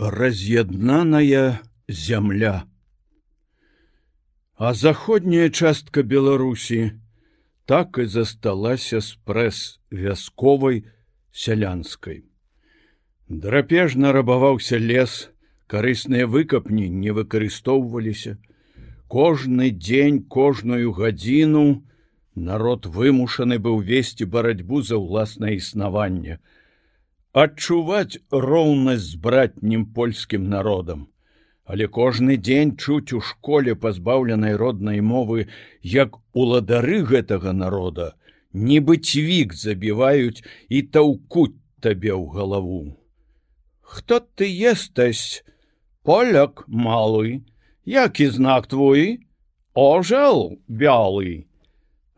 раз'яднаная зямля. А заходняя частка Беларусі так і засталася спрэс вясковай сялянскай. Драпежна рабаваўся лес, карысныя выкапні не выкарыстоўваліся. Кожны дзень кожную гадзіну народ вымушаны быў весці барацьбу за ўласнае існаванне, адчуваць роўнасць з братнім польскім народам. Але кожны дзень чуць у школе пазбаўленай роднай мовы, як уладары гэтага народа, нібы цвік забіваюць і таўкуць табе ў галаву. Хто ты естась? Поляк малы, які знак твой? Ожал бялый.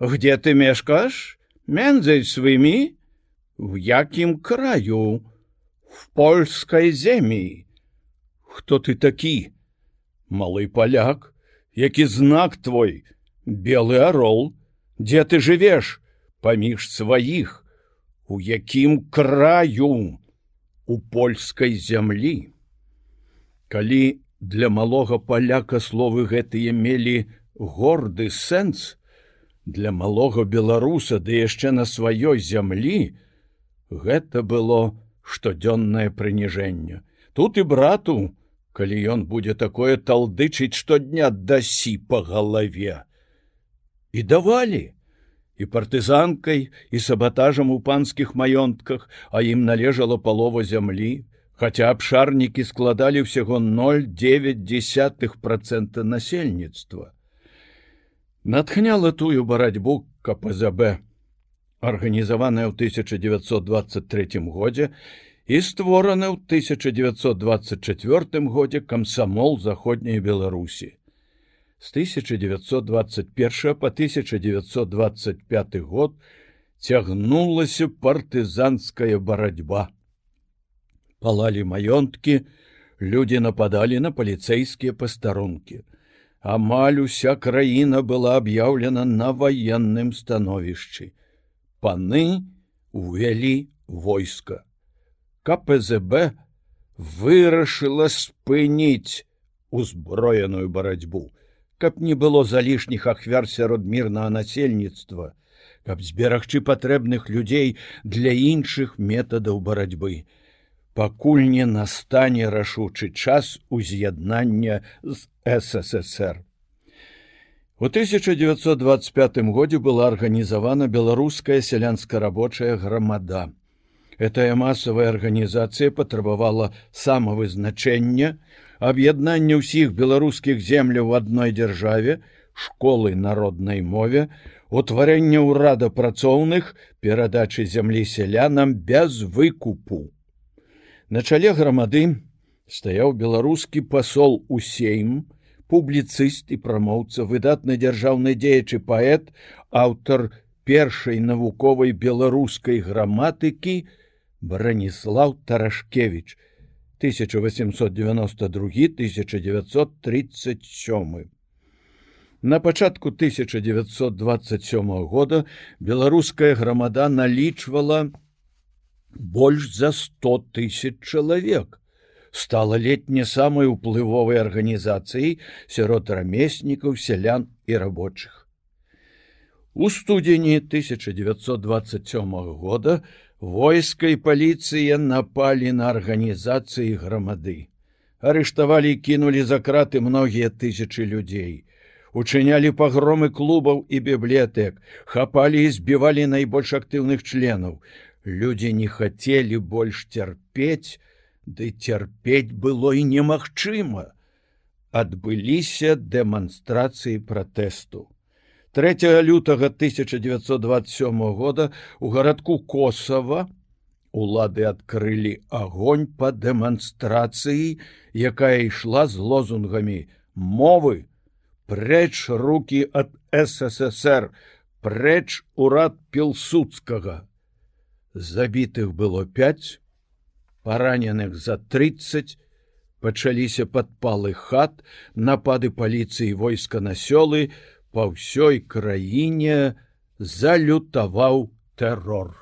Где ты мешкаш? Мензай свымі? В якім краю? В польской земі хто ты такі? Малы поляк які знак твой? Белый орол дзе ты жывеш? Паміж сваіх. У якім краю? У польской зямлі. Калі для малога паляка словы гэтыя мелі горды сэнс для малога беларуса ды яшчэ на сваёй зямлі то Гэта было штодзённае прыніжэнне. Тут і брату, калі ён будзе такое талдычыць штодня дасі па галаве. І давалі і партызанкай і сабатажам у панскіх маёнтках, а ім належала палова зямлі, хаця абшарнікі складалі ўсяго 0,9 процента насельніцтва. Натхняла тую барацьбу КПЗБ арганізаваная ў 1923 годзе і створаны ў 1924 годзе камсамол заходняй Беларусі. З 1921 по 1925 год цягнулася партызанская барацьба. Палалі маёнткі, людзі нападалі на паліцэйскія пастарункі. Амаль уся краіна была аб'яўлена на ваенным становішчы паны увялі войска. КПЗБ вырашыла спыніць узброеную барацьбу, каб не было залішніх ахвяр сярод мірнага насельніцтва, каб зберагчы патрэбных людзей для іншых метадаў барацьбы. Пакуль не настане рашучы час уз'яднання з ССР. У 1925 годзе была арганізавана беларуская сялянска-рабочая грамада. Этая масавая арганізацыя патрабавала самавызначэння, аб'яднання ўсіх беларускіх земляў в адной дзяржаве, школы народнай мове, утварэння ўрада працоўных, перадачы зямлі сялянам без выкупу. На чале грамады стаяў беларускі пасол у сейм, публіцыст і прамоўца выдатны дзяржаўны дзеячы паэт аўтар першай навуковай беларускай граматыкі браніслав тарашкевич 1892-1937 На пачатку 1927 года беларуская грамада налічвала больш за 100 тысяч чалавек стала летне самой уплывовай арганізацыяй сярод рамеснікаў сялян і рабочых. У студзені 1927 года войска і паліцыя напалі на арганізацыі грамады. Арыштавалі і кінулі за краты многія тысячы людзей. Учынялі пагромы клубаў і бібліятэк, хапалі і збівалі найбольш актыўных членаў. Людзі не хацелі больш цярпець, Ды цярпець было і немагчыма. Адбыліся дэманстрацыі пратэсту. 3 лютага 1927 года у гарадку Косава улады адкрылі агонь па дэманстрацыі, якая ішла з лозунгамі мовы, прэч руки ад ССР, прэч урад пілсудскага. Забітых было 5, параненых за 30 пачаліся падпалы хат. Напады паліцыі войска на сёлы па ўсёй краіне залютаваў тэрор